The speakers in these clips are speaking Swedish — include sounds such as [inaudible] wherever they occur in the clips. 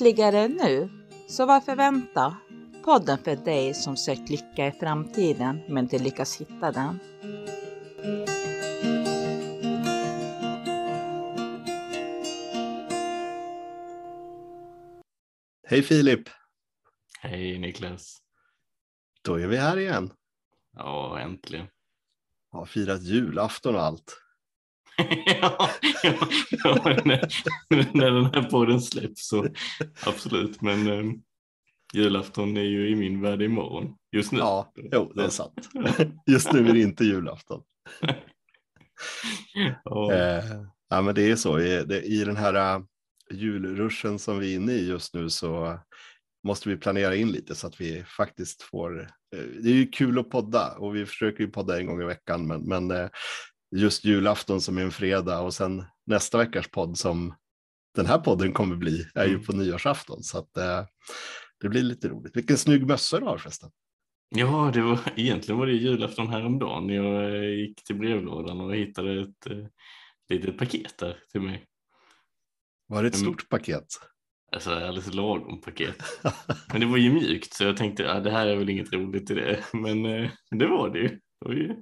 Lyckligare nu? Så varför vänta? Podden för dig som sökt lycka i framtiden men inte lyckas hitta den. Hej Filip! Hej Niklas! Då är vi här igen. Ja, äntligen. Har firat julafton och allt. Ja, [laughs] ja, ja när, när den här podden släpps så absolut. Men eh, julafton är ju i min värld imorgon just nu. Ja, jo, det är sant. [laughs] Just nu är det inte julafton. [laughs] Ja. Eh, ja, men det är så. I, det, i den här uh, julruschen som vi är inne i just nu så måste vi planera in lite så att vi faktiskt får. Eh, det är ju kul att podda och vi försöker ju podda en gång i veckan, men, men eh, just julafton som är en fredag och sen nästa veckas podd som den här podden kommer bli är ju Mm. på nyårsafton så att eh, det blir lite roligt. Vilken snygg mössa du har förresten. ja, det var, [laughs] egentligen var det julafton häromdagen jag eh, gick till brevlådan och hittade ett eh, litet paket där till mig. Var det ett Mm. stort paket? Alltså alldeles lagom paket. [laughs] Men det var ju mjukt så jag tänkte att det här är väl inget roligt i det. [laughs] Men eh, det var det ju. Det var ju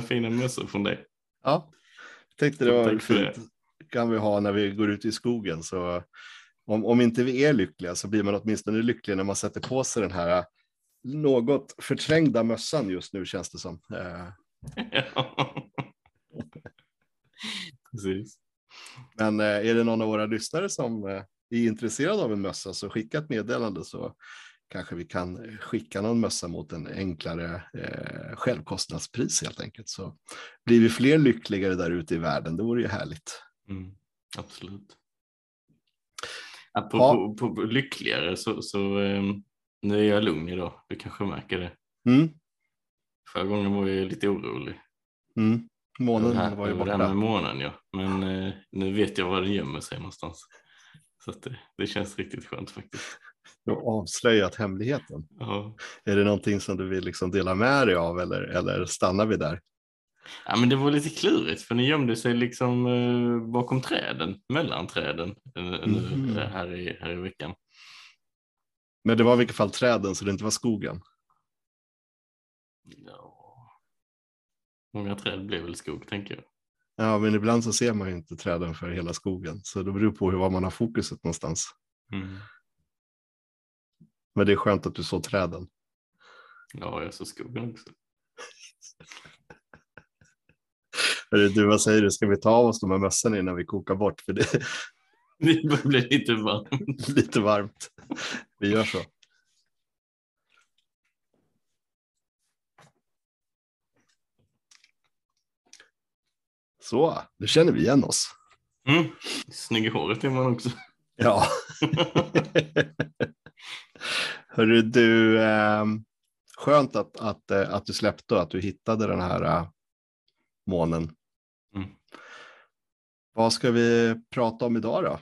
fina mössor från dig. Ja, jag tänkte det var Tack för det. fint. kan vi ha när vi går ut i skogen. Så om, om inte vi är lyckliga så blir man åtminstone lycklig när man sätter på sig den här något förträngda mössan just nu känns det som. Eh, Ja. [laughs] Precis. Men eh, är det någon av våra lyssnare som eh, är intresserad av en mössa så skicka ett meddelande så kanske vi kan skicka någon mössa mot en enklare eh, självkostnadspris helt enkelt. Så blir vi fler lyckligare där ute i världen, det vore ju härligt. Mm, absolut. Apropå på, på lyckligare så, så ehm, nu är jag lugn idag. Du kanske märker det. Mm, Förra gången var jag lite orolig. mm. Månen här, var ju över det här med borta. månen ja. Men eh, nu vet jag var den gömmer sig någonstans. Så att det, det känns riktigt skönt faktiskt. Du har avslöjat hemligheten. Ja. Är det någonting som du vill liksom dela med dig av eller, eller stannar vi där? ja men det var lite klurigt för ni gömde sig liksom eh, bakom träden, mellan träden eh, här, i, här i veckan. Men det var i vilket fall träden så det inte var skogen. Ja. Många träd blev väl skog tänker jag. Ja, men ibland så ser man ju inte träden för hela skogen. Så det beror på hur man har fokuset någonstans. Mm. Men det är skönt att du såg träden. Ja, jag såg skogen också. Du, vad säger du? Ska vi ta av oss de här mössorna innan vi kokar bort? För det [laughs] Det börjar bli lite varmt. [laughs] lite varmt. Vi gör så. Så, nu känner vi igen oss. Mm. Snygg i håret är man också. Ja. [laughs] Hörru du, eh, skönt att, att, eh, att du släppte och att du hittade den här eh, månen. Mm. Vad ska vi prata om idag då?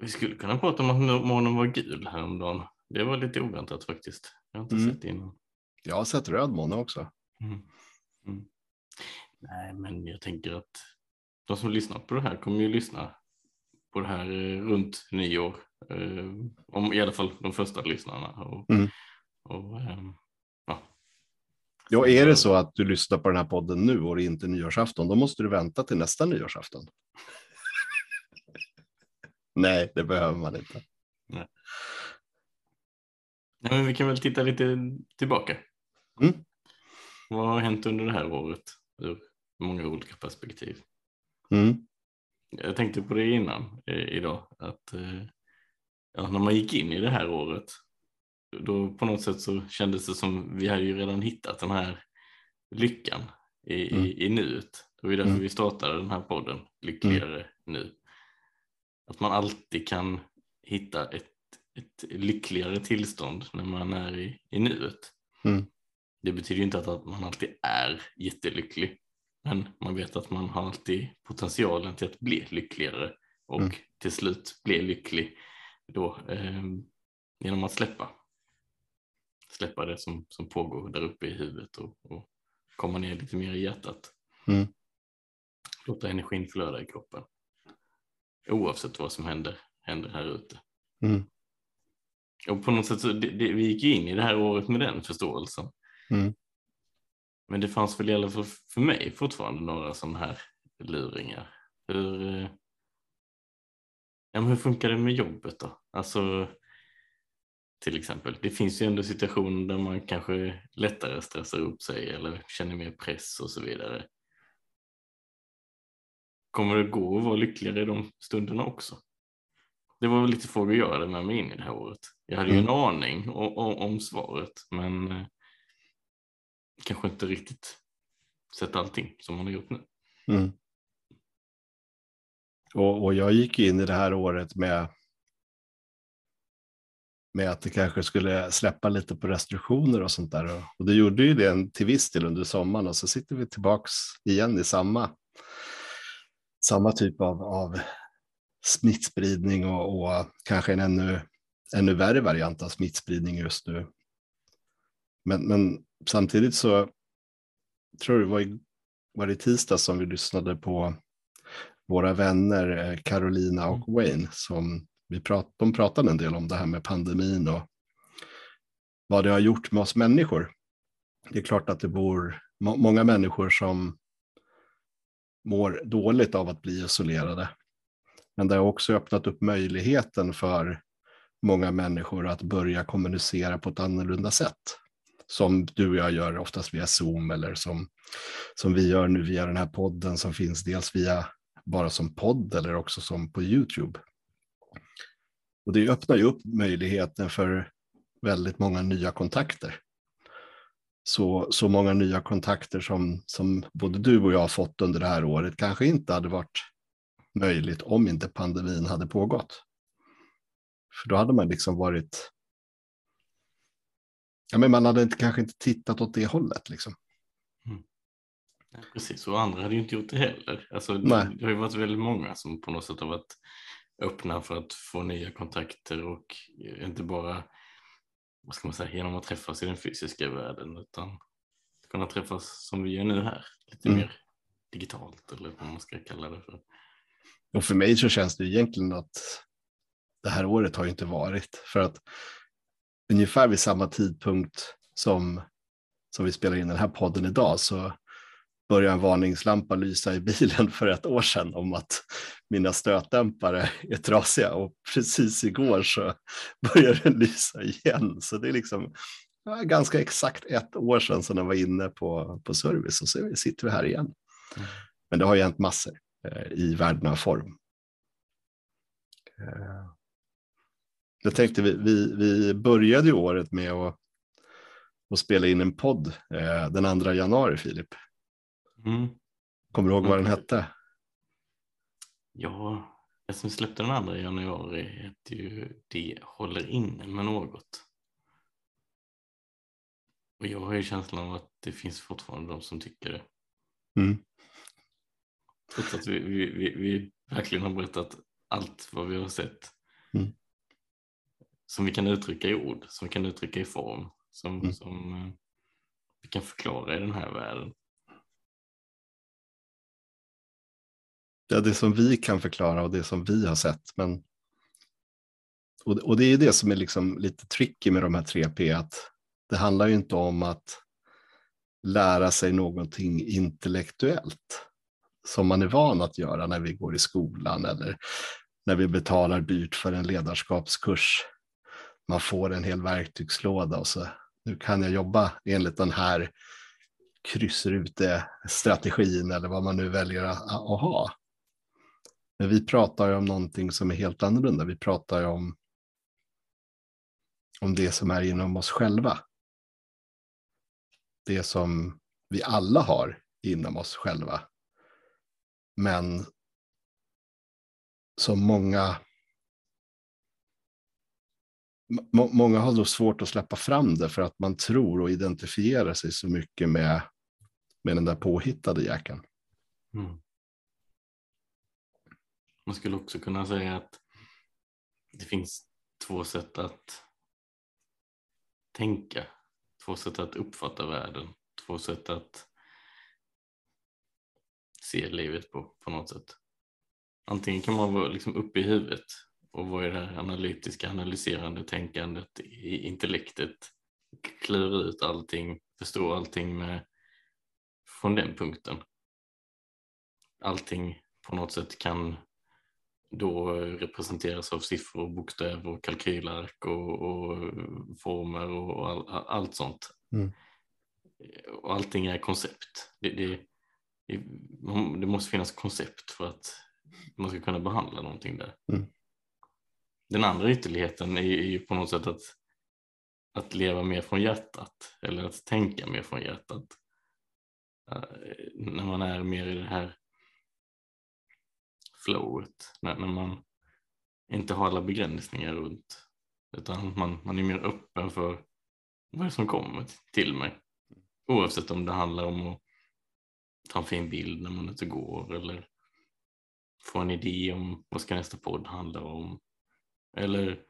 Vi skulle kunna prata om att månen var gul häromdagen. Det var lite oväntat faktiskt. Jag har inte Mm. sett det innan. Jag har sett röd måne också. Mm. Mm. Nej, men jag tänker att de som lyssnar på det här kommer ju lyssna på det här eh, runt nyår. Eh, om, I alla fall de första lyssnarna. Och, Mm. och, ehm, ja. Ja, är det så att du lyssnar på den här podden nu och det är inte nyårsafton, då måste du vänta till nästa nyårsafton. [laughs] Nej, det behöver man inte. Nej, men vi kan väl titta lite tillbaka. Mm. Vad har hänt under det här året ur många olika perspektiv? Mm. Jag tänkte på det innan eh, idag, att eh, ja, när man gick in i det här året, då på något sätt så kändes det som vi hade ju redan hittat den här lyckan i, Mm. i, i nuet. Det var ju därför Mm. vi startade den här podden, Lyckligare nu. Att man alltid kan hitta ett, ett lyckligare tillstånd när man är i, i nuet. Mm. Det betyder ju inte att, att man alltid är jättelycklig. Men man vet att man har alltid potentialen till att bli lyckligare och Mm. till slut bli lycklig då eh, genom att släppa. Släppa det som, som pågår där uppe i huvudet och, och komma ner lite mer i hjärtat. Mm. Låta energin flöda i kroppen. oavsett vad som händer, händer här ute. Mm. Och på något sätt så det, det, vi gick in i det här året med den förståelsen. Mm. Men det fanns väl i alla fall för mig fortfarande några sådana här luringar. Hur, eh, ja, men hur funkar det med jobbet då? Alltså, till exempel. Det finns ju ändå situationer där man kanske lättare stressar upp sig eller känner mer press och så vidare. Kommer det gå att vara lyckligare i de stunderna också? Det var väl lite frågor jag hade med mig in i det här året. Jag hade ju en aning om, om, om svaret men eh, kanske inte riktigt sett allting som man har gjort nu. Mm. Och, och jag gick in i det här året med med att det kanske skulle släppa lite på restriktioner och sånt där. Och det gjorde ju det till viss del under sommaren och så sitter vi tillbaks igen i samma, samma typ av, av smittspridning och, och kanske en ännu, ännu värre variant av smittspridning just nu. Men, men samtidigt så tror jag det var i, var det tisdag som vi lyssnade på våra vänner eh, Carolina och mm. Wayne som vi prat, de pratade en del om det här med pandemin och vad det har gjort med oss människor. Det är klart att det bor må, många människor som mår dåligt av att bli isolerade. Men det har också öppnat upp möjligheten för många människor att börja kommunicera på ett annorlunda sätt. Som du och jag gör oftast via Zoom eller som, som vi gör nu via den här podden som finns dels via bara som podd eller också som på YouTube. Och det öppnar ju upp möjligheten för väldigt många nya kontakter. Så, så många nya kontakter som, som både du och jag har fått under det här året kanske inte hade varit möjligt om inte pandemin hade pågått. För då hade man liksom varit... Ja, men man hade inte, kanske inte tittat åt det hållet. Liksom. Ja, precis, och andra hade ju inte gjort det heller. Alltså, det, det har ju varit väldigt många som på något sätt har varit öppna för att få nya kontakter och inte bara vad ska man säga, genom att träffas i den fysiska världen utan kunna träffas som vi gör nu här, lite mm. mer digitalt eller vad man ska kalla det för. Och för mig så känns det egentligen att det här året har ju inte varit för att ungefär vid samma tidpunkt som, som vi spelar in den här podden idag så började en varningslampa lysa i bilen för ett år sedan om att mina stötdämpare är trasiga och precis igår så [laughs] började den lysa igen. Så det är liksom ganska exakt ett år sedan som den var inne på, på service och så sitter vi här igen. Mm. Men det har ju hänt massor eh, i världen av form. Eh, jag tänkte vi, vi, vi började ju året med att, att spela in en podd eh, den 2 januari, Filip. Mm. Kommer du ihåg vad den mm. hette? Ja, det som släppte den andra januari heter ju Det håller inne med något. Och jag har ju känslan av att det finns fortfarande de som tycker det. Mm. Trots att vi, vi, vi, vi, verkligen har berättat allt vad vi har sett. Mm. Som vi kan uttrycka i ord, som vi kan uttrycka i form, som, mm. som uh, vi kan förklara i den här världen. Ja, det som vi kan förklara och det som vi har sett. Men, och, och det är det som är liksom lite tricky med de här tre P, att det handlar ju inte om att lära sig någonting intellektuellt som man är van att göra när vi går i skolan eller när vi betalar dyrt för en ledarskapskurs. Man får en hel verktygslåda och så nu kan jag jobba enligt den här kryssrute-strategin eller vad man nu väljer att, att ha. Men vi pratar ju om någonting som är helt annorlunda. Vi pratar ju om, om det som är inom oss själva. Det som vi alla har inom oss själva. Men som många Många har då svårt att släppa fram det för att man tror och identifierar sig så mycket med, med den där påhittade jäkeln. Mm. Man skulle också kunna säga att det finns två sätt att tänka, två sätt att uppfatta världen, två sätt att se livet på, på något sätt. antingen kan man vara liksom uppe i huvudet och vara i det här analytiska, analyserande tänkandet i intellektet, klura ut allting, förstå allting med, från den punkten. Allting på något sätt kan då representeras av siffror, bokstäver och kalkylark och, och former och all, allt sånt. Mm. Och allting är koncept. Det, det, det, måste finnas koncept för att man ska kunna behandla någonting där. Mm. Den andra ytterligheten är ju på något sätt att, att leva mer från hjärtat eller att tänka mer från hjärtat. Uh, när man är mer i det här flowet, när, när man inte har alla begränsningar runt utan man, man är mer öppen för vad det är som kommer till mig. Oavsett om det handlar om att ta en fin bild när man inte går eller få en idé om vad ska nästa podd handla om. Eller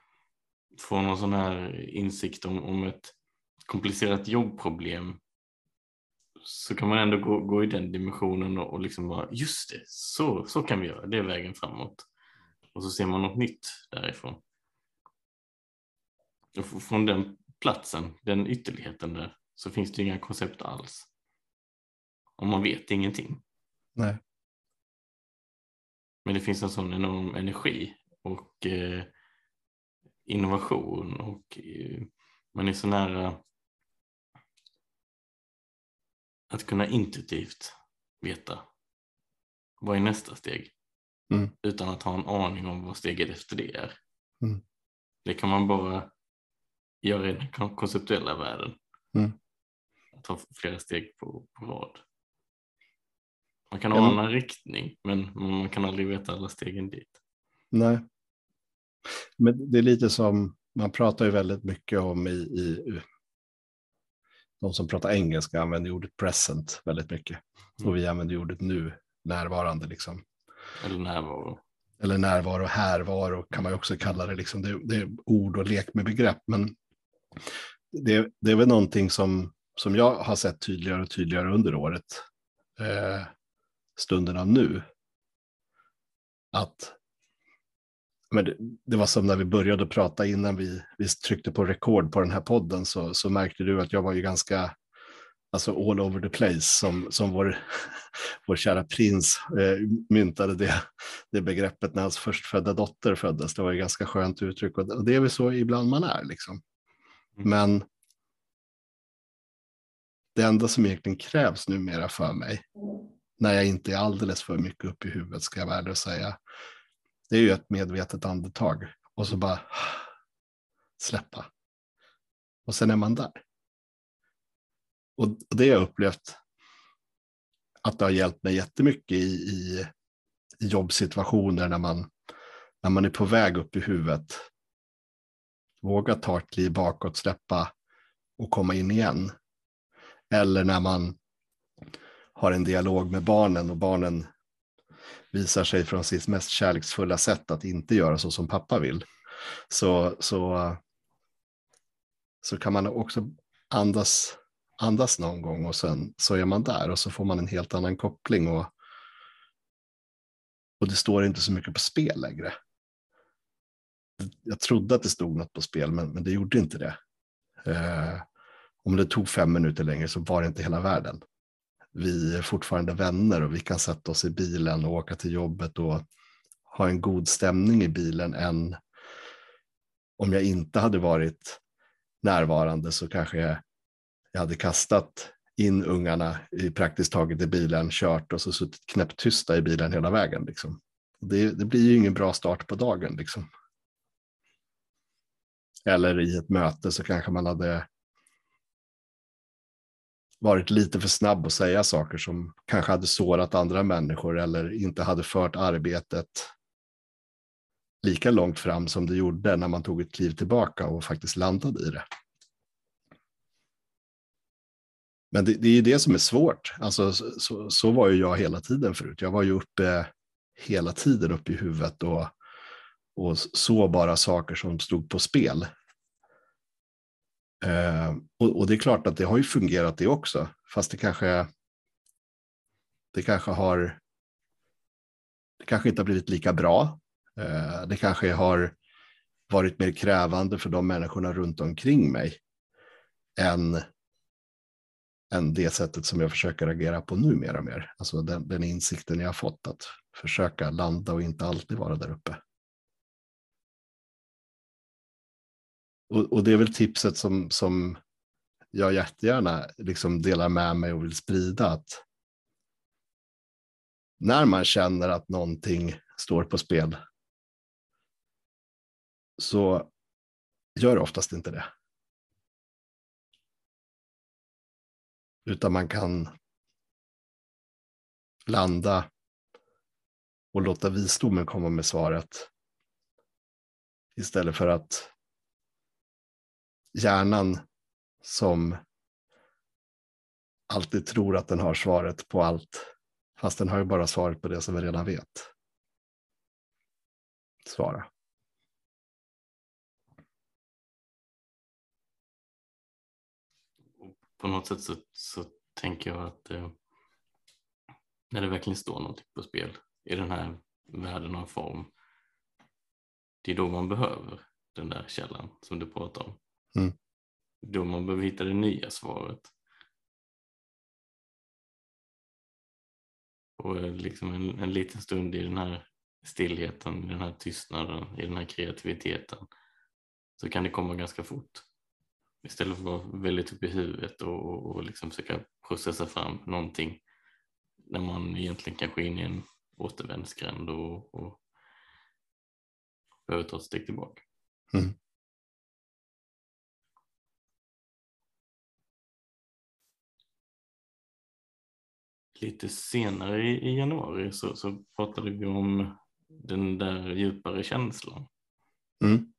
få någon sån här insikt om, om ett komplicerat jobbproblem så kan man ändå gå, gå i den dimensionen och, och liksom bara just det, så, så kan vi göra, det är vägen framåt. Och så ser man något nytt därifrån. Och från den platsen, den ytterligheten där, så finns det inga koncept alls. Om man vet ingenting. Nej. Men det finns en sån enorm energi och eh, innovation och eh, man är så nära att kunna intuitivt veta vad är nästa steg mm. utan att ha en aning om vad steget efter det är. Mm. Det kan man bara göra i den konceptuella världen. Mm. Att ta flera steg på, på rad. Man kan Ja, men- ana en riktning men man kan aldrig veta alla stegen dit. Nej. Men det är lite som, man pratar ju väldigt mycket om i, i de som pratar engelska använder ordet present väldigt mycket. Och vi använder ordet nu, närvarande liksom. Eller närvaro. Eller närvaro, härvaro kan man också kalla det. Liksom. Det, det är ord och lek med begrepp. Men det, det är väl någonting som, som jag har sett tydligare och tydligare under året. Eh, stunderna nu. Att men det, det var som när vi började prata innan vi, vi tryckte på rekord på den här podden så, så märkte du att jag var ju ganska alltså all over the place som, som vår, [laughs] vår kära prins eh, myntade det, det begreppet när hans förstfödda dotter föddes. Det var ju ganska skönt uttryck och det, är väl så ibland man är liksom. Mm. Men det enda som egentligen krävs numera för mig, när jag inte är alldeles för mycket upp i huvudet ska jag ärlig och säga, det är ju ett medvetet andetag och så bara släppa. Och sen är man där. Och och det har jag upplevt att det har hjälpt mig jättemycket i, i, i jobbsituationer när man, när man är på väg upp i huvudet. Våga ta ett kliv bakåt, släppa och komma in igen. Eller när man har en dialog med barnen och barnen visar sig från sitt mest kärleksfulla sätt att inte göra så som pappa vill. Så, så, så kan man också andas, andas någon gång och sen så är man där och så får man en helt annan koppling och, och det står inte så mycket på spel längre. Jag trodde att det stod något på spel men, men det gjorde inte det. Eh, om det tog fem minuter längre så var det inte hela världen vi är fortfarande vänner och vi kan sätta oss i bilen och åka till jobbet och ha en god stämning i bilen än om jag inte hade varit närvarande så kanske jag, hade kastat in ungarna i praktiskt taget i bilen, kört och så suttit knäpptysta i bilen hela vägen. Liksom. Det, det blir ju ingen bra start på dagen. Liksom. Eller i ett möte så kanske man hade varit lite för snabb att säga saker som kanske hade sårat andra människor eller inte hade fört arbetet lika långt fram som det gjorde när man tog ett kliv tillbaka och faktiskt landade i det. Men det, det är ju det som är svårt. Alltså, så, så, var ju jag hela tiden förut. Jag var ju uppe hela tiden uppe i huvudet och, och såg bara saker som stod på spel. Eh, och, och, det är klart att det har ju fungerat det också, fast det kanske, det kanske har det kanske inte har blivit lika bra. Eh, det kanske har varit mer krävande för de människorna runt omkring mig än, än det sättet som jag försöker agera på nu mer och mer. Alltså den, den insikten jag har fått att försöka landa och inte alltid vara där uppe. Och, och det är väl tipset som, som jag jättegärna liksom delar med mig och vill sprida. att När man känner att någonting står på spel så gör oftast inte det. Utan man kan landa och låta visdomen komma med svaret. Istället för att hjärnan som alltid tror att den har svaret på allt, fast den har ju bara svaret på det som vi redan vet. Svara. På något sätt så, så tänker jag att eh, när det verkligen står någonting på spel i den här världen av form, det är då man behöver den där källan som du pratar om. Mm. Då man behöver hitta det nya svaret. Och eh, liksom en, en liten stund i den här stillheten, i den här tystnaden, i den här kreativiteten så kan det komma ganska fort. Istället för att vara väldigt uppe i huvudet och, och, och liksom försöka processa fram någonting när man egentligen kanske är inne i en återvändsgränd och, och behöver ta ett steg tillbaka. Mm. Lite senare i, januari så, så pratade vi om den där djupare känslan. Mm.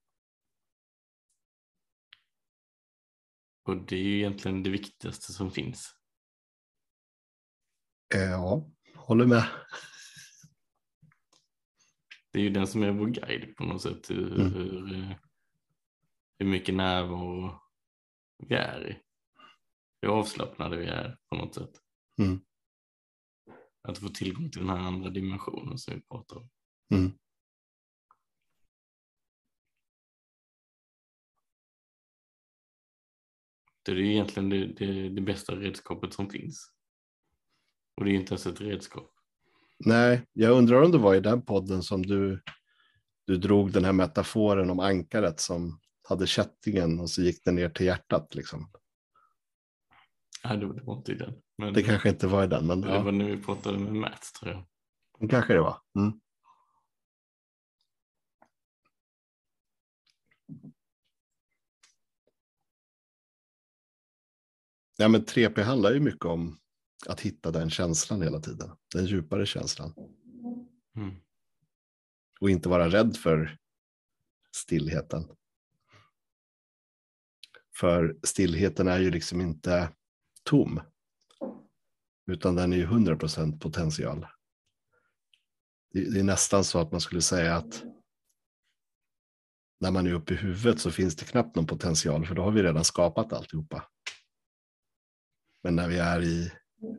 Och det är ju egentligen det viktigaste som finns. Ja, håller med. Det är ju den som är vår guide på något sätt. Hur, Mm. hur, eh, hur mycket närvaro vi är i. Hur avslappnade vi är på något sätt. Mm. Att få tillgång till den här andra dimensionen som vi pratar om. Mm. Det är ju egentligen det, det, det bästa redskapet som finns. Och det är inte ens ett redskap. Nej, jag undrar om det var i den podden som du, du drog den här metaforen om ankaret som hade kättingen och så gick den ner till hjärtat. Liksom. Nej, det det var inte i den. Men Det kanske inte var i den, men det ja, var när vi pratade med Matt tror jag. det kanske det var. Mm. Ja, men 3P handlar ju mycket om att hitta den känslan hela tiden, den djupare känslan. Mm. Och inte vara rädd för stillheten. För stillheten är ju liksom inte tom. Utan den är ju 100 procent potential. Det, det är nästan så att man skulle säga att när man är uppe i huvudet så finns det knappt någon potential för då har vi redan skapat alltihopa. Men när vi är i,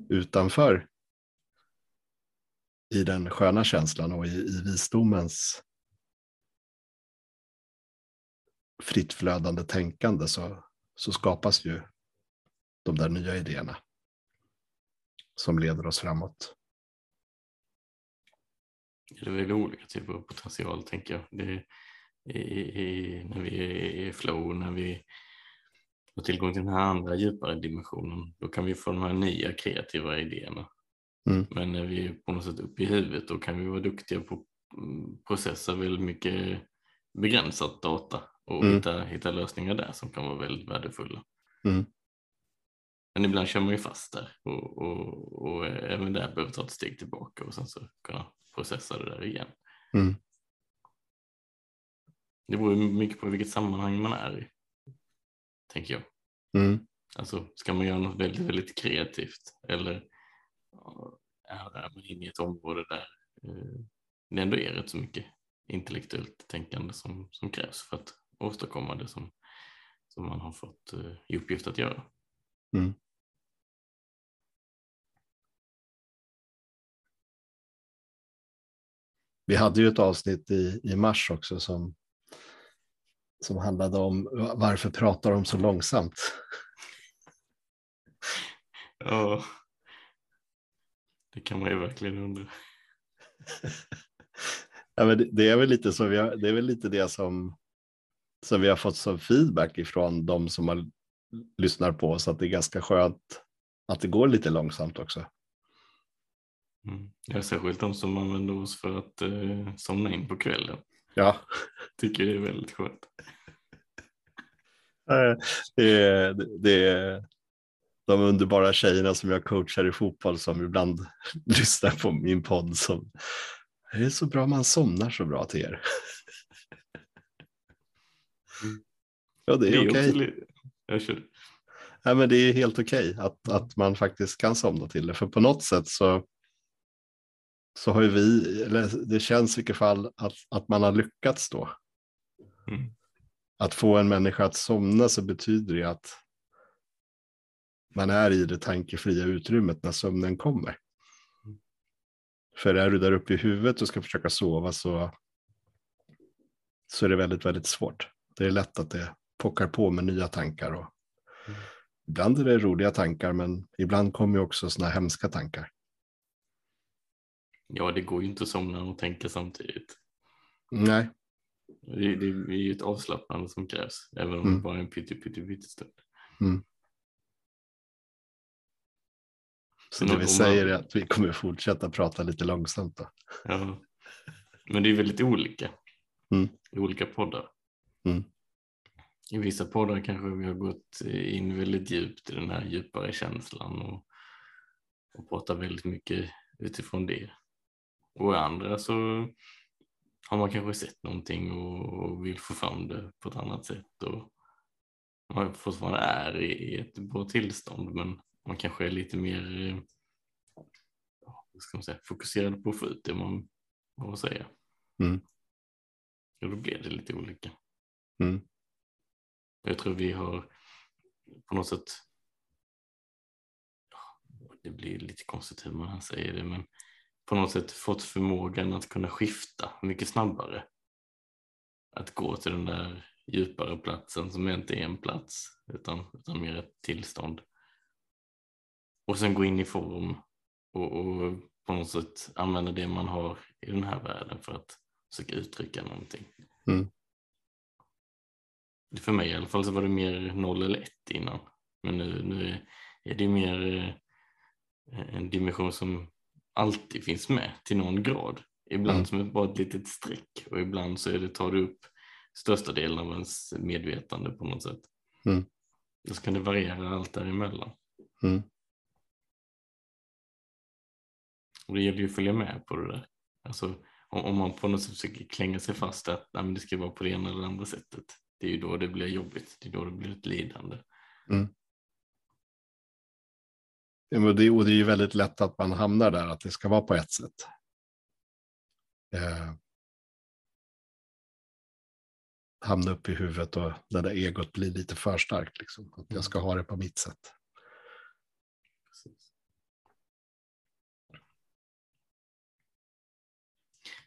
utanför i den sköna känslan och i, i visdomens fritt flödande tänkande så, så skapas ju de där nya idéerna som leder oss framåt. Det är väl olika typer av potential tänker jag. Det är, i, i, när vi är i flow, när vi har tillgång till den här andra djupare dimensionen, då kan vi få de här nya kreativa idéerna. Mm. Men när vi är på något sätt uppe i huvudet, då kan vi vara duktiga på att processa väldigt mycket begränsat data och Mm. hitta, hitta lösningar där som kan vara väldigt värdefulla. Mm. Men ibland kör man ju fast där och, och, och även där behöver ta ett steg tillbaka och sen så kunna processa det där igen. Mm. Det beror mycket på vilket sammanhang man är i, tänker jag. Mm. Alltså, ska man göra något väldigt, väldigt kreativt eller är man inne i ett område där eh, det ändå är rätt så mycket intellektuellt tänkande som, som krävs för att åstadkomma det som, som man har fått eh, i uppgift att göra. Mm. Vi hade ju ett avsnitt i, i mars också som, som handlade om varför pratar de så långsamt? Ja, det kan man ju verkligen undra. [laughs] ja, men det, det, är väl lite så vi har, det är väl lite det som, som vi har fått som feedback ifrån de som har lyssnar på oss, att det är ganska skönt att det går lite långsamt också. Mm. Ja, särskilt de som använder oss för att eh, somna in på kvällen. Ja. [laughs] Tycker det är väldigt skönt. det, är, det är de underbara tjejerna som jag coachar i fotboll som ibland [laughs] lyssnar på min podd som det är så bra man somnar så bra till er. Mm. Ja, det är, är okej. Okay. Jag kör. Ja, men det är helt okej okay att, att man faktiskt kan somna till det. För på något sätt så, så har ju vi, eller det känns i vilket fall att, att man har lyckats då. Mm. Att få en människa att somna så betyder det att man är i det tankefria utrymmet när sömnen kommer. För är du där uppe i huvudet och ska försöka sova så, så är det väldigt, väldigt svårt. Det är lätt att det pockar på med nya tankar. Och mm. Ibland är det roliga tankar, men ibland kommer också sådana hemska tankar. Ja, det går ju inte att somna och tänka samtidigt. Nej. Det, det är ju ett avslappnande som krävs, även om mm. det bara är en pyttepyttestund. Mm. Så det vi säger är att vi kommer fortsätta prata lite långsamt. Då. Ja. Men det är väldigt olika mm. i olika poddar. Mm. I vissa poddar kanske vi har gått in väldigt djupt i den här djupare känslan och, och pratar väldigt mycket utifrån det. Och i andra så har man kanske sett någonting och vill få fram det på ett annat sätt och man fortfarande är i ett bra tillstånd men man kanske är lite mer eh, ska man säga, fokuserad på att få ut det man har att säga. Mm. Och då blir det lite olika. Mm. Jag tror vi har på något sätt, det blir lite konstigt hur man säger det, men på något sätt fått förmågan att kunna skifta mycket snabbare. Att gå till den där djupare platsen som inte är en plats utan, utan mer ett tillstånd och sen gå in i form och, och på något sätt använda det man har i den här världen för att försöka uttrycka någonting. Mm. För mig i alla fall så var det mer noll eller ett innan. Men nu, nu är det mer eh, en dimension som alltid finns med till någon grad. Ibland mm. som bara ett litet streck och ibland så är det, tar det upp största delen av ens medvetande på något sätt. Mm. Och så kan det variera allt däremellan. Mm. Och det gäller ju att följa med på det där. Alltså, om, om man på något sätt försöker klänga sig fast att nej, det ska vara på det ena eller andra sättet. Det är ju då det blir jobbigt. Det är då det blir ett lidande. Mm. Ja, och, det, och det är ju väldigt lätt att man hamnar där, att det ska vara på ett sätt. Eh, hamna upp i huvudet och det där egot blir lite för starkt. Liksom. Att jag ska ha det på mitt sätt.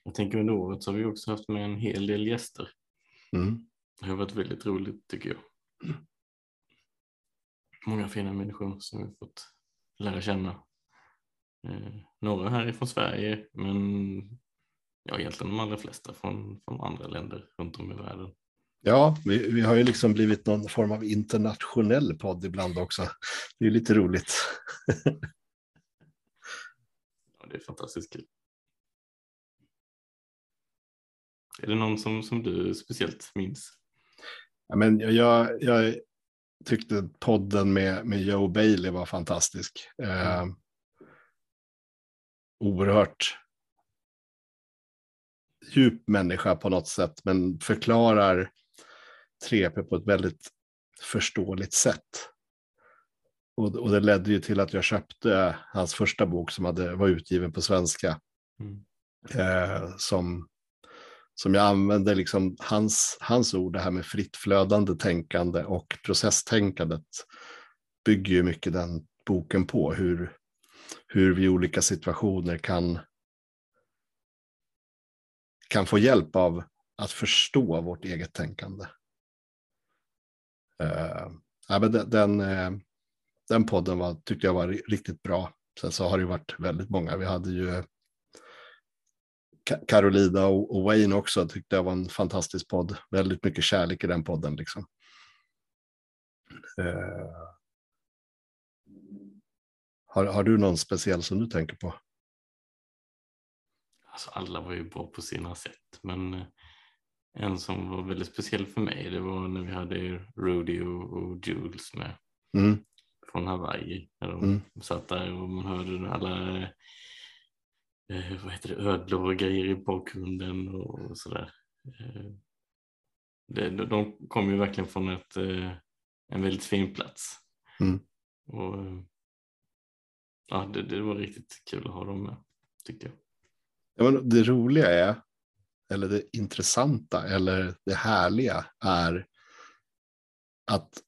Jag tänker under året så har vi också haft med en hel del gäster. Mm. Det har varit väldigt roligt tycker jag. Många fina människor som vi fått lära känna. Eh, några härifrån Sverige men ja, egentligen de allra flesta från, från andra länder runt om i världen. Ja, vi, vi har ju liksom blivit någon form av internationell podd ibland också. Det är lite roligt. [laughs] ja, det är fantastiskt kul. Är det någon som, som du speciellt minns? Ja, men jag, jag tyckte podden med, med Joe Bailey var fantastisk. Eh, mm. oerhört djup människa på något sätt, men förklarar 3P på ett väldigt förståeligt sätt. Och, och det ledde ju till att jag köpte hans första bok som hade, var utgiven på svenska. Mm. Eh, som som jag använder liksom hans, hans ord, det här med fritt flödande tänkande och processtänkandet bygger ju mycket den boken på, hur, hur vi i olika situationer kan kan få hjälp av att förstå vårt eget tänkande. Uh, ja, men den, den, eh, den podden var, tyckte jag var riktigt bra. Sen så har det varit väldigt många. Vi hade ju Carolina och, Wayne också tyckte jag var en fantastisk podd. Väldigt mycket kärlek i den podden. Liksom. Uh, har, har du någon speciell som du tänker på? Alltså alla var ju bra på sina sätt, men eh, en som var väldigt speciell för mig det var när vi hade Rudy och, och Jules med mm. från Hawaii. När de mm. satt där och man hörde alla eh, vad heter det, ödlor och grejer i bakgrunden och, sådär. Eh, det, de kom ju verkligen från ett, eh, en väldigt fin plats. Mm. Och, ja, det, det var riktigt kul att ha dem med tyckte jag. Ja, men det roliga är, eller det intressanta eller det härliga är att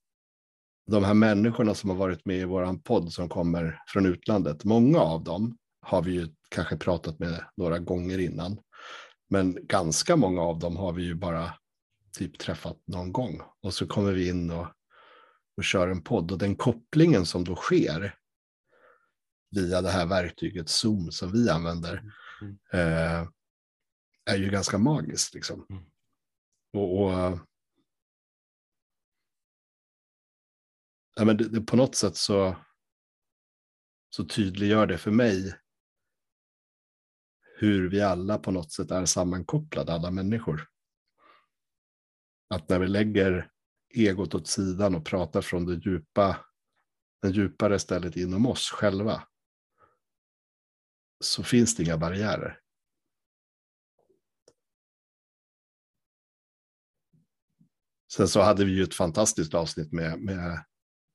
de här människorna som har varit med i våran podd som kommer från utlandet, många av dem har vi ju kanske pratat med några gånger innan. Men ganska många av dem har vi ju bara typ träffat någon gång. Och så kommer vi in och, och kör en podd. Och den kopplingen som då sker via det här verktyget Zoom som vi använder mm. eh, är ju ganska magiskt. Liksom. Mm. Och, och ja, men det, det, på något sätt så, så tydliggör det för mig hur vi alla på något sätt är sammankopplade, alla människor. Att när vi lägger egot åt sidan och pratar från det djupa, den djupare stället inom oss själva, så finns det inga barriärer. Sen så hade vi ju ett fantastiskt avsnitt med, med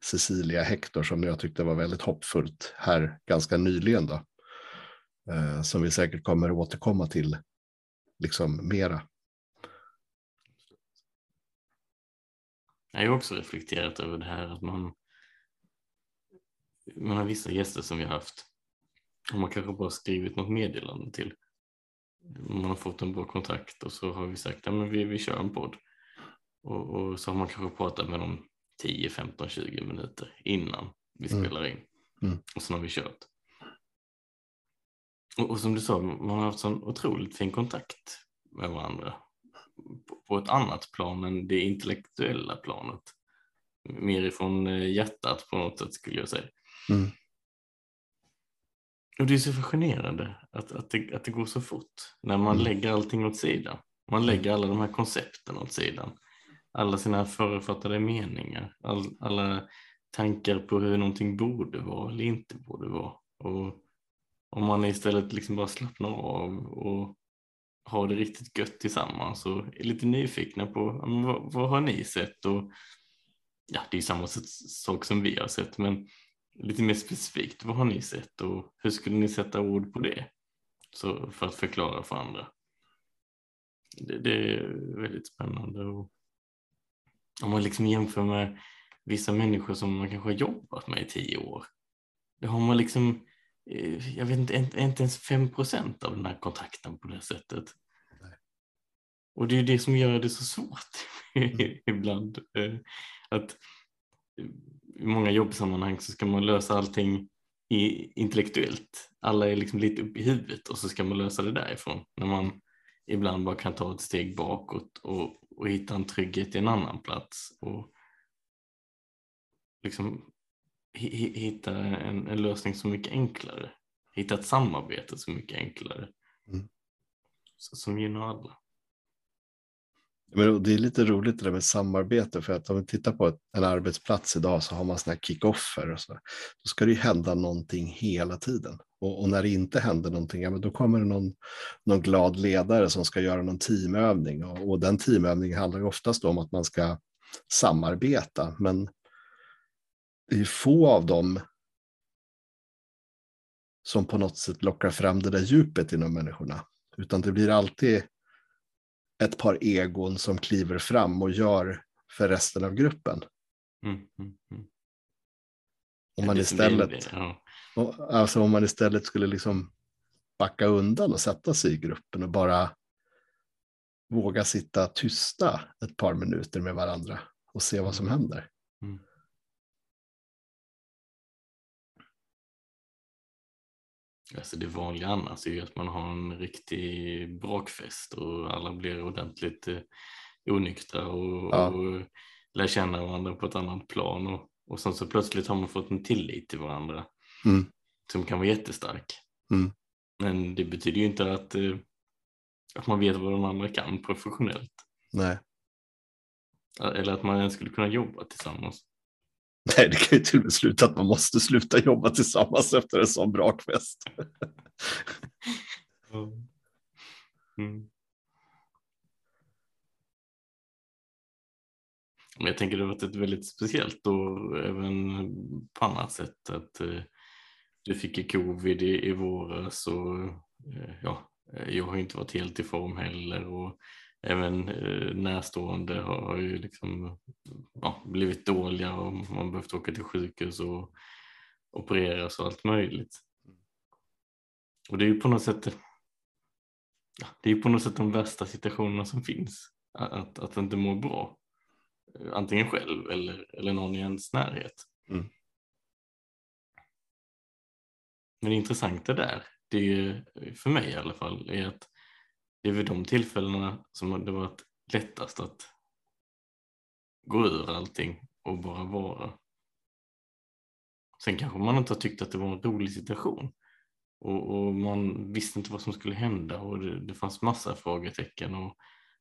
Cecilia Hector som jag tyckte var väldigt hoppfullt här ganska nyligen. Då. Eh, som vi säkert kommer att återkomma till liksom mera. Jag har också reflekterat över det här att man, man har vissa gäster som vi har haft och man kanske bara skrivit något meddelande till. Man har fått en bra kontakt och så har vi sagt att ja, vi, vi kör en podd. Och, och, så har man kanske pratat med dem 10, 15, 20 minuter innan vi mm. spelar in. Mm. Och sen har vi kört. Och, och, som du sa, man har haft sån otroligt fin kontakt med varandra. På, på ett annat plan än det intellektuella planet. Mer ifrån eh, hjärtat på något sätt skulle jag säga. Mm. Och det är så fascinerande att, att, det, att det går så fort när man mm. lägger allting åt sidan. Man lägger alla de här koncepten åt sidan alla sina förutfattade meningar, all, alla tankar på hur någonting borde vara eller inte borde vara. Och om man istället liksom bara slappnar av och har det riktigt gött tillsammans och är lite nyfikna på vad, vad har ni sett och ja, det är samma sak som vi har sett men lite mer specifikt, vad har ni sett och hur skulle ni sätta ord på det? Så för att förklara för andra. Det, det är väldigt spännande och om man liksom jämför med vissa människor som man kanske har jobbat med i tio år. Det har man liksom, jag vet inte, inte ens 5 procent av den här kontakten på det sättet. Nej. Och det är det som gör det så svårt [laughs] mm. ibland. Eh, att i många jobbsammanhang så ska man lösa allting i, intellektuellt. Alla är liksom lite upp i huvudet och så ska man lösa det därifrån. När man ibland bara kan ta ett steg bakåt och och hitta en trygghet i en annan plats och liksom hitta en, en lösning så mycket enklare. Hitta ett samarbete så mycket enklare. Mm. Så, som gynnar alla. Men det är lite roligt det där med samarbete för att om vi tittar på en arbetsplats idag så har man sådana här kick-offer och så. Då ska det ju hända någonting hela tiden. Och, och, när det inte händer någonting, ja, men då kommer det någon, någon glad ledare som ska göra någon teamövning. Och, och den teamövningen handlar ju oftast om att man ska samarbeta. Men det är få av dem som på något sätt lockar fram det där djupet inom människorna. Utan det blir alltid ett par egon som kliver fram och gör för resten av gruppen. Mm, mm, mm. Om man istället, ja. alltså om man istället skulle liksom backa undan och sätta sig i gruppen och bara våga sitta tysta ett par minuter med varandra och se vad som händer. Alltså det vanliga annars är ju att man har en riktig brakfest och alla blir ordentligt eh, onyktra och, Ja. och lär känna varandra på ett annat plan och, och sen så plötsligt har man fått en tillit till varandra Mm. som kan vara jättestark. Mm. Men det betyder ju inte att, eh, att man vet vad den andra kan professionellt Nej. eller att man ens skulle kunna jobba tillsammans. Nej, det kan ju till och med sluta att man måste sluta jobba tillsammans efter en sån brakfest. Mm. Men jag tänker det har varit ett väldigt speciellt år även på annat sätt. Att eh, du fick ju covid i, i våras och eh, ja, jag har inte varit helt i form heller och även eh, närstående har, ju liksom ja, blivit dåliga och man behövt åka till sjukhus och opereras och allt möjligt. Och det är ju på något sätt det är på något sätt de värsta situationerna som finns. Att, att inte må bra. Antingen själv eller, eller någon i ens närhet. Mm. Men det intressanta där, det är för mig i alla fall, är att det är vid de tillfällena som det varit lättast att gå ur allting och bara vara. Sen kanske man inte har tyckt att det var en rolig situation och, och man visste inte vad som skulle hända och det, det fanns massa frågetecken och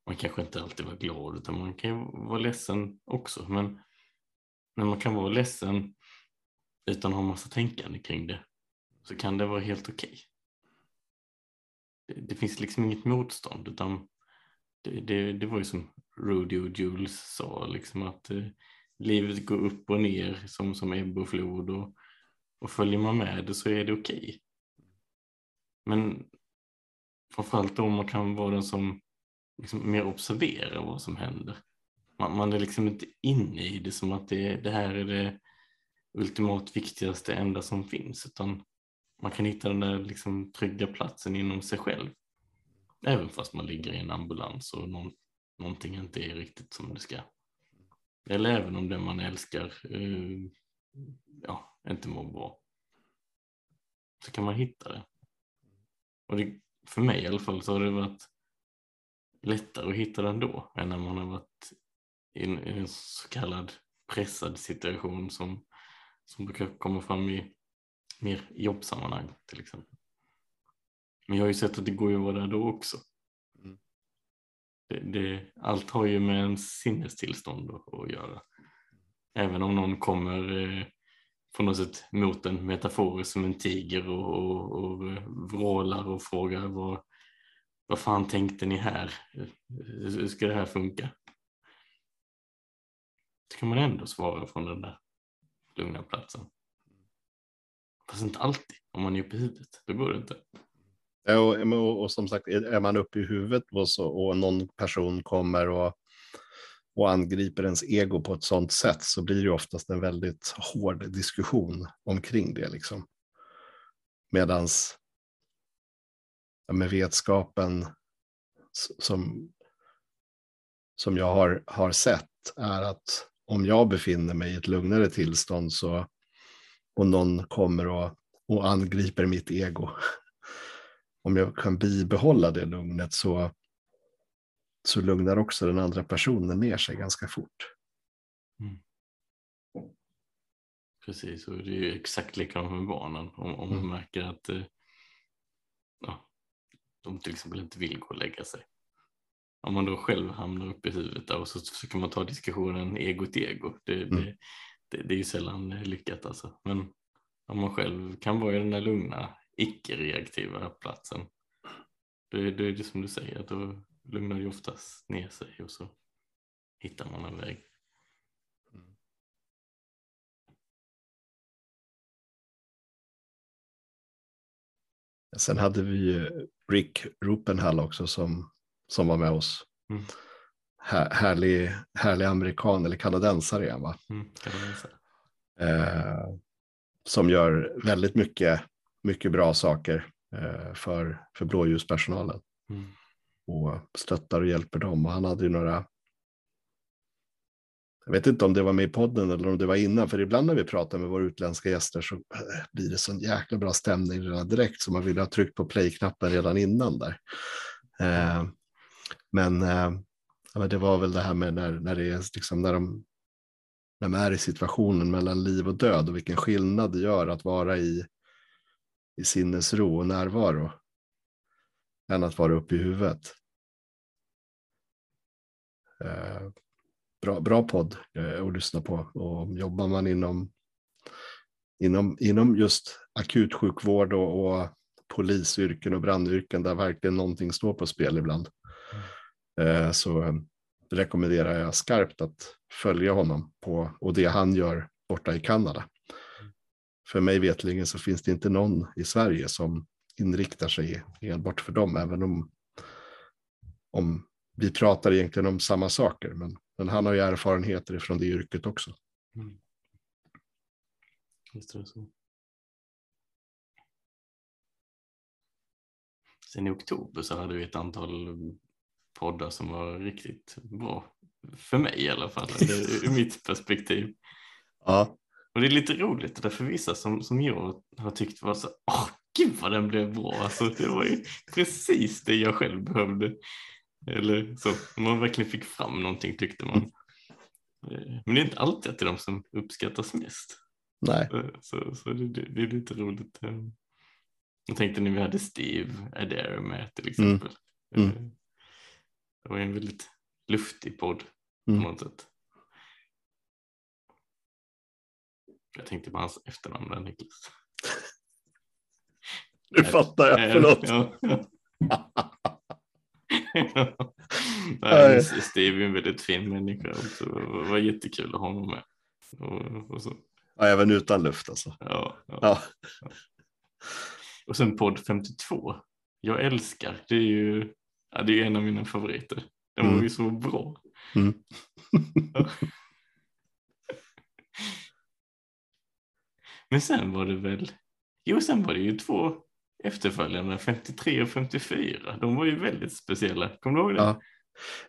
man kanske inte alltid var glad utan man kan ju vara ledsen också. Men när man kan vara ledsen utan att ha massa tänkande kring det så kan det vara helt okej. Okay det finns liksom inget motstånd utan det, det, det var ju som Rudy och Jules sa, liksom att eh, livet går upp och ner som, som ebb och flod och, och följer man med det så är det okej. Men framförallt om man kan vara den som liksom mer observerar vad som händer. Man, man är liksom inte inne i det som att det, det här är det ultimat viktigaste enda som finns utan man kan hitta den där liksom trygga platsen inom sig själv. Även fast man ligger i en ambulans och någon, någonting inte är riktigt som det ska. Eller även om den man älskar eh, ja, inte mår bra. Så kan man hitta det. Och det, för mig i alla fall så har det varit lättare att hitta den då än när man har varit i en, i en så kallad pressad situation som, som brukar komma fram i mer jobbsammanhang till exempel. Men jag har ju sett att det går ju att vara där då också. Mm. Det, det, allt har ju med en sinnestillstånd att, göra. Även om någon kommer eh, på något sätt mot en metaforiskt som en tiger och, och, och vrålar och frågar vad, vad fan tänkte ni här? Hur ska det här funka? Så kan man ändå svara från den där lugna platsen. Fast inte alltid. Om man är uppe i huvudet, då går det inte. Ja, och, och, och som sagt, är man uppe i huvudet och, så, och någon person kommer och, och angriper ens ego på ett sådant sätt så blir det oftast en väldigt hård diskussion omkring det. Liksom. Medans ja, med vetskapen som, som jag har, har sett är att om jag befinner mig i ett lugnare tillstånd så, och någon kommer och, och angriper mitt ego [laughs] om jag kan bibehålla det lugnet så, så lugnar också den andra personen ner sig ganska fort. Precis, och det är ju exakt likadant med barnen. Om, om man Mm. märker att eh, ja, de till exempel inte vill gå och lägga sig. Om man då själv hamnar uppe i huvudet och så försöker man ta diskussionen ego till ego. Det, Mm. det, det, det är ju sällan eh, lyckat alltså. Men om man själv kan vara i den där lugna, icke-reaktiva platsen. Då, är- är det som du säger, då lugnar det oftast ner sig och så hittar man en väg. Sen hade vi ju Rick Rupenhall också som, som var med oss. Mm. Här, härlig, härlig amerikan eller kanadensare han va? Mm. Eh, som gör väldigt mycket, mycket bra saker eh, för, för blåljuspersonalen. Mm. och stöttar och hjälper dem. Och han hade ju några, jag vet inte om det var med i podden eller om det var innan, för ibland när vi pratar med våra utländska gäster så eh, blir det sån jäkla bra stämning redan direkt så man vill ha tryckt på play-knappen redan innan där. Eh, men, eh, men det var väl det här med när, när det är liksom när de när de är i situationen mellan liv och död och vilken skillnad det gör att vara i, i sinnesro och närvaro än att vara uppe i huvudet. Eh, bra, bra podd eh, att lyssna på och jobbar man inom, inom, inom just akutsjukvård och, och polisyrken och brandyrken där verkligen någonting står på spel ibland. Eh, så rekommenderar jag skarpt att följa honom på och det han gör borta i Kanada. För mig vetligen så finns det inte någon i Sverige som inriktar sig enbart för dem, även om, om vi pratar egentligen om samma saker. Men, men han har ju erfarenheter från det yrket också. Mm. Just det, så. Sen i oktober så hade vi ett antal poddar som var riktigt bra. För mig i alla fall, ur mitt perspektiv. Ja. Och det är lite roligt, därför vissa som, som jag har tyckt var så, åh gud vad den blev bra, alltså, det var ju precis det jag själv behövde. Eller så, man verkligen fick fram någonting tyckte man. Eh, men det är inte alltid att det är de som uppskattas mest. Nej. Så, så det, det, är lite roligt. Jag tänkte när vi hade Steve Adair med till mm. exempel. Mm. Mm. Det var en väldigt luftig podd på mm. något sätt. Jag tänkte på hans efternamn där Niklas. [laughs] Nu fattar jag, förlåt. Ja, ja. [laughs] Nej, Steve är en väldigt fin människa också. Det var jättekul att ha honom med. Och, och så. Ja, även utan luft alltså. Ja, ja. ja. Och sen podd 52. Jag älskar, det är ju Ja, det är en av mina favoriter. Den var mm. ju så bra. Mm. [laughs] Men sen var det väl, jo sen var det ju två efterföljande, 53 och 54. De var ju väldigt speciella. Kommer du ihåg det? Ja.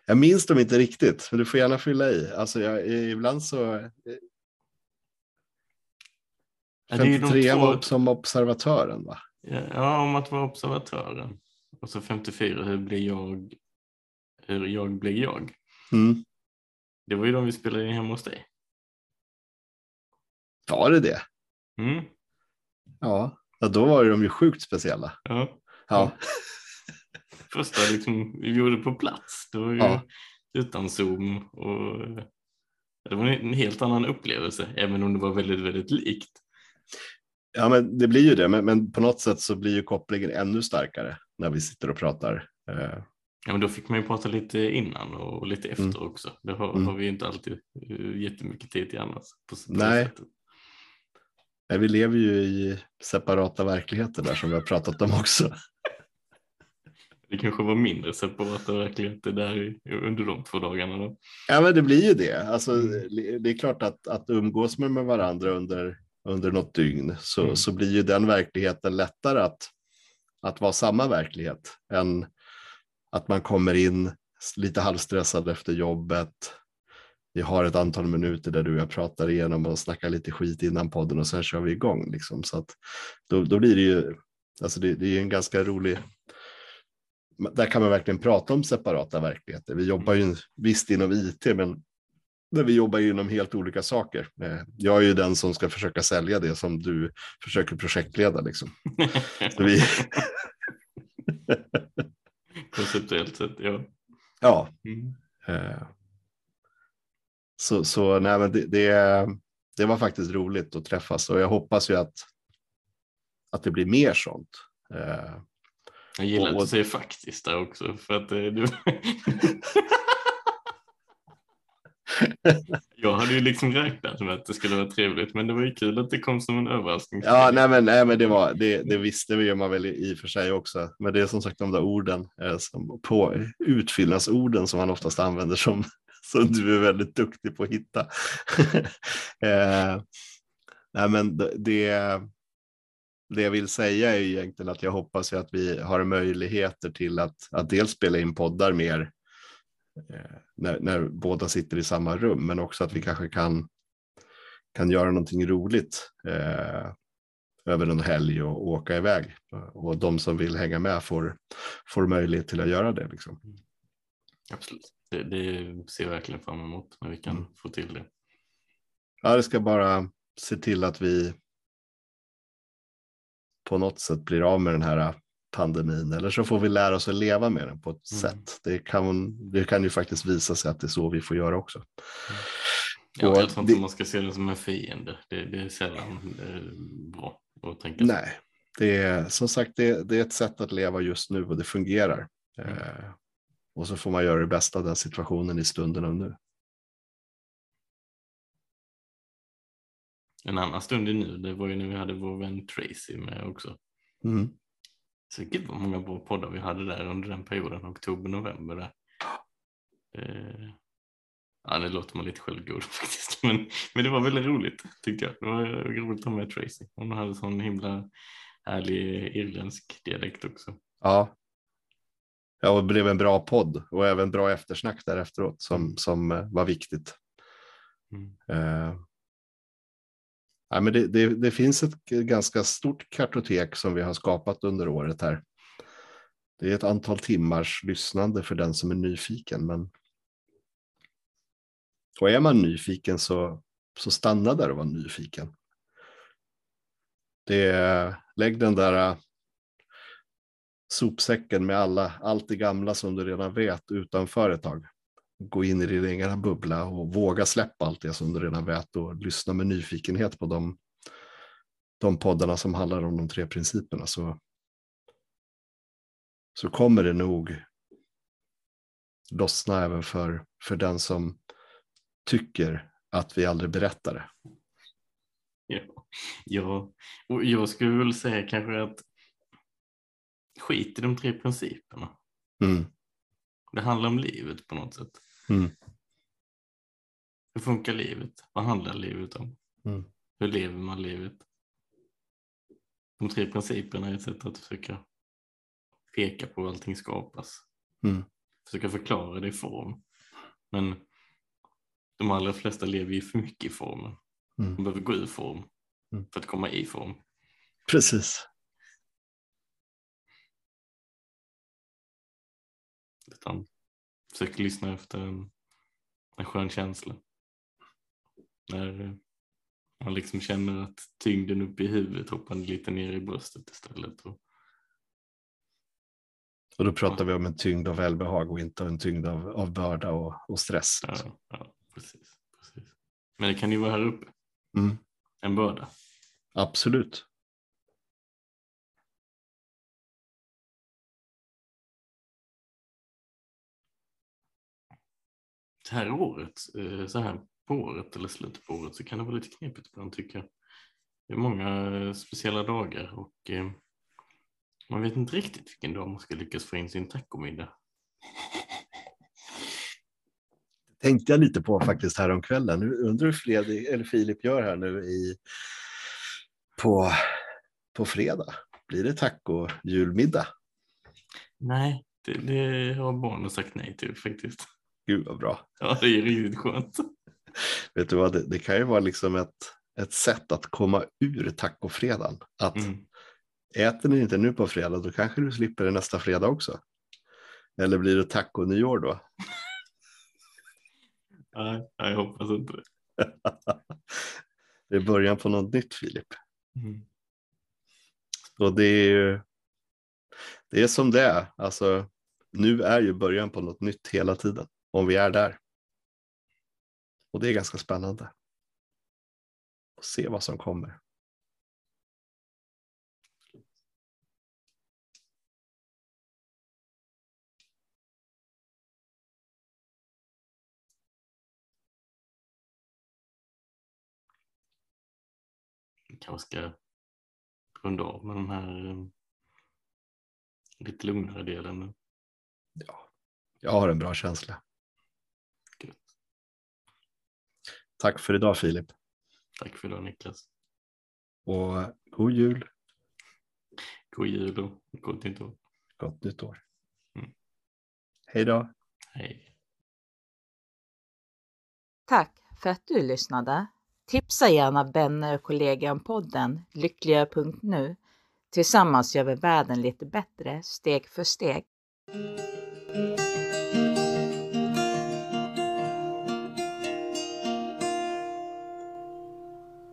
Jag minns dem inte riktigt, men du får gärna fylla i. Alltså jag, ibland så... 53 ja, två... var som observatören va? Ja, om att vara observatören. Och så 54, hur blir jag? Hur jag blir jag? Mm. Det var ju de vi spelade in hemma hos dig. Var det det? Mm. Ja, ja då var de ju sjukt speciella. Ja. ja. [laughs] Första liksom, vi gjorde på plats. Det var ju ja. utan zoom och det var en helt annan upplevelse, även om det var väldigt, väldigt likt. Ja, men det blir ju det, men, men på något sätt så blir ju kopplingen ännu starkare när vi sitter och pratar. Eh. Ja, men då fick man ju prata lite innan och lite efter mm. också. Det har, mm. har vi inte alltid uh, jättemycket tid till annars. På, Nej. Nej, vi lever ju i separata verkligheter där som vi har pratat om också. [laughs] Det kanske var mindre separata verkligheter där under de två dagarna. Då. Ja, men det blir ju det. Alltså, mm. Det är klart att, att umgås med varandra under, under något dygn så, mm. så blir ju den verkligheten lättare att att vara samma verklighet än att man kommer in lite halvstressad efter jobbet. Vi har ett antal minuter där du och jag pratar igenom och snackar lite skit innan podden och sen kör vi igång. Liksom. Så att då, då blir det ju, alltså det, det är en ganska rolig, där kan man verkligen prata om separata verkligheter. Vi jobbar ju visst inom IT, men där vi jobbar inom helt olika saker. Eh, jag är ju den som ska försöka sälja det som du försöker projektleda. Liksom. vi... [laughs] Konceptuellt sett, ja. Ja. Mm. Eh, så, så nej, men det, det, det, var faktiskt roligt att träffas och jag hoppas ju att, att det blir mer sånt. Eh, jag gillar att du säger faktiskt där också. För att du... [laughs] [laughs] Jag hade ju liksom räknat med att det skulle vara trevligt, men det var ju kul att det kom som en överraskning. Ja, nej, men, nej, men det, var, det, det visste vi ju man väl i och för sig också. Men det är som sagt de där orden, eh, som på, utfyllnadsorden som man oftast använder som, [laughs] som du är väldigt duktig på att hitta. [laughs] eh, nej, men det, det jag vill säga är egentligen att jag hoppas att vi har möjligheter till att, att dels spela in poddar mer när, när båda sitter i samma rum, men också att vi kanske kan, kan göra någonting roligt eh, över en helg och, åka iväg. Och de som vill hänga med får, får möjlighet till att göra det. Liksom. Absolut, det, det ser jag verkligen fram emot när vi kan Mm. få till det. Ja, det ska bara se till att vi på något sätt blir av med den här pandemin eller så får vi lära oss att leva med den på ett Mm. sätt. Det kan, det kan ju faktiskt visa sig att det är så vi får göra också. Ja, Och jag tror inte det- man ska se det som en fiende. Det, det är sällan eh, bra att tänka så. Nej, det är som sagt det, det är ett sätt att leva just nu och det fungerar. Mm. Eh, och så får man göra det bästa av den situationen i stunden och nu. En annan stund i nu, det var ju när vi hade vår vän Tracy med också. Mm. Så gud vad många bra poddar vi hade där under den perioden, oktober, november där. Eh, ja, det låter man lite självgod [laughs] faktiskt, men, men det var väldigt roligt tyckte jag. Det var roligt att ha med Tracy. Hon hade sån himla härlig irländsk dialekt också. Ja. Ja, och det blev en bra podd och även bra eftersnack där efteråt som, som var viktigt. Mm. Eh, ja, men det, det, det finns ett ganska stort kartotek som vi har skapat under året här. Det är ett antal timmars lyssnande för den som är nyfiken. Men... Och är man nyfiken så, så stanna där och var nyfiken. Det är, lägg den där äh, sopsäcken med alla, allt det gamla som du redan vet utanför ett tag. Gå in i din egen bubbla och våga släppa allt det som du redan vet och lyssna med nyfikenhet på de, de poddarna som handlar om de tre principerna. Så, så kommer det nog lossna även för, för den som tycker att vi aldrig berättar det. Ja, ja, och jag skulle väl säga kanske att skit i de tre principerna. Mm. Det handlar om livet på något sätt. Mm. Hur funkar livet? Vad handlar livet om? Mm. Hur lever man livet? De tre principerna är ett sätt att försöka peka på hur allting skapas. Mm. Försöka förklara det i form. Men de allra flesta lever ju för mycket i formen. Mm. De behöver gå ur form Mm. för att komma i form. Precis. Utan försök lyssna efter en, en skön känsla. När eh, man liksom känner att tyngden uppe i huvudet hoppar lite ner i bröstet istället. Och, Och då pratar vi om en tyngd av välbehag och inte en tyngd av, av börda och, och stress. ja, ja, precis, precis. Men det kan ju vara här uppe, Mm. en börda. Absolut. Det här året, eh, så här på året eller slutet på året så kan det vara lite knepigt ibland tycker jag. Det är många eh, speciella dagar och eh, man vet inte riktigt vilken dag man ska lyckas få in sin tacomiddag. [laughs] Tänkte jag lite på faktiskt här om kvällen. Nu undrar hur Fredrik, eller Filip gör här nu i, på, på fredag. Blir det taco julmiddag? Nej, det, det har barnen sagt nej till faktiskt. Gud vad bra. Ja, det är riktigt skönt. Vet du vad, det, det kan ju vara liksom ett, ett sätt att komma ur tacofredagen. Att Mm. äter ni inte nu på fredag, då kanske du slipper det nästa fredag också. Eller blir det taco-nyår då? [laughs] Nej, jag hoppas inte det. [laughs] det är början på något nytt, Filip. Mm. Och det är ju det är som det är. Alltså, nu är ju början på något nytt hela tiden, om vi är där. Och det är ganska spännande. Att se vad som kommer. Kanske ska runda av med den här eh, lite lugnare delen nu. Jag har en bra känsla. Gött. Tack för idag Filip. Tack för idag Niklas. Och god jul. God jul och gott nytt år. Gott nytt år. Mm. Hej då. Hej. Tack för att du lyssnade. Tipsa gärna vänner och kollegor om podden lyckligare.nu. Tillsammans gör vi världen lite bättre steg för steg.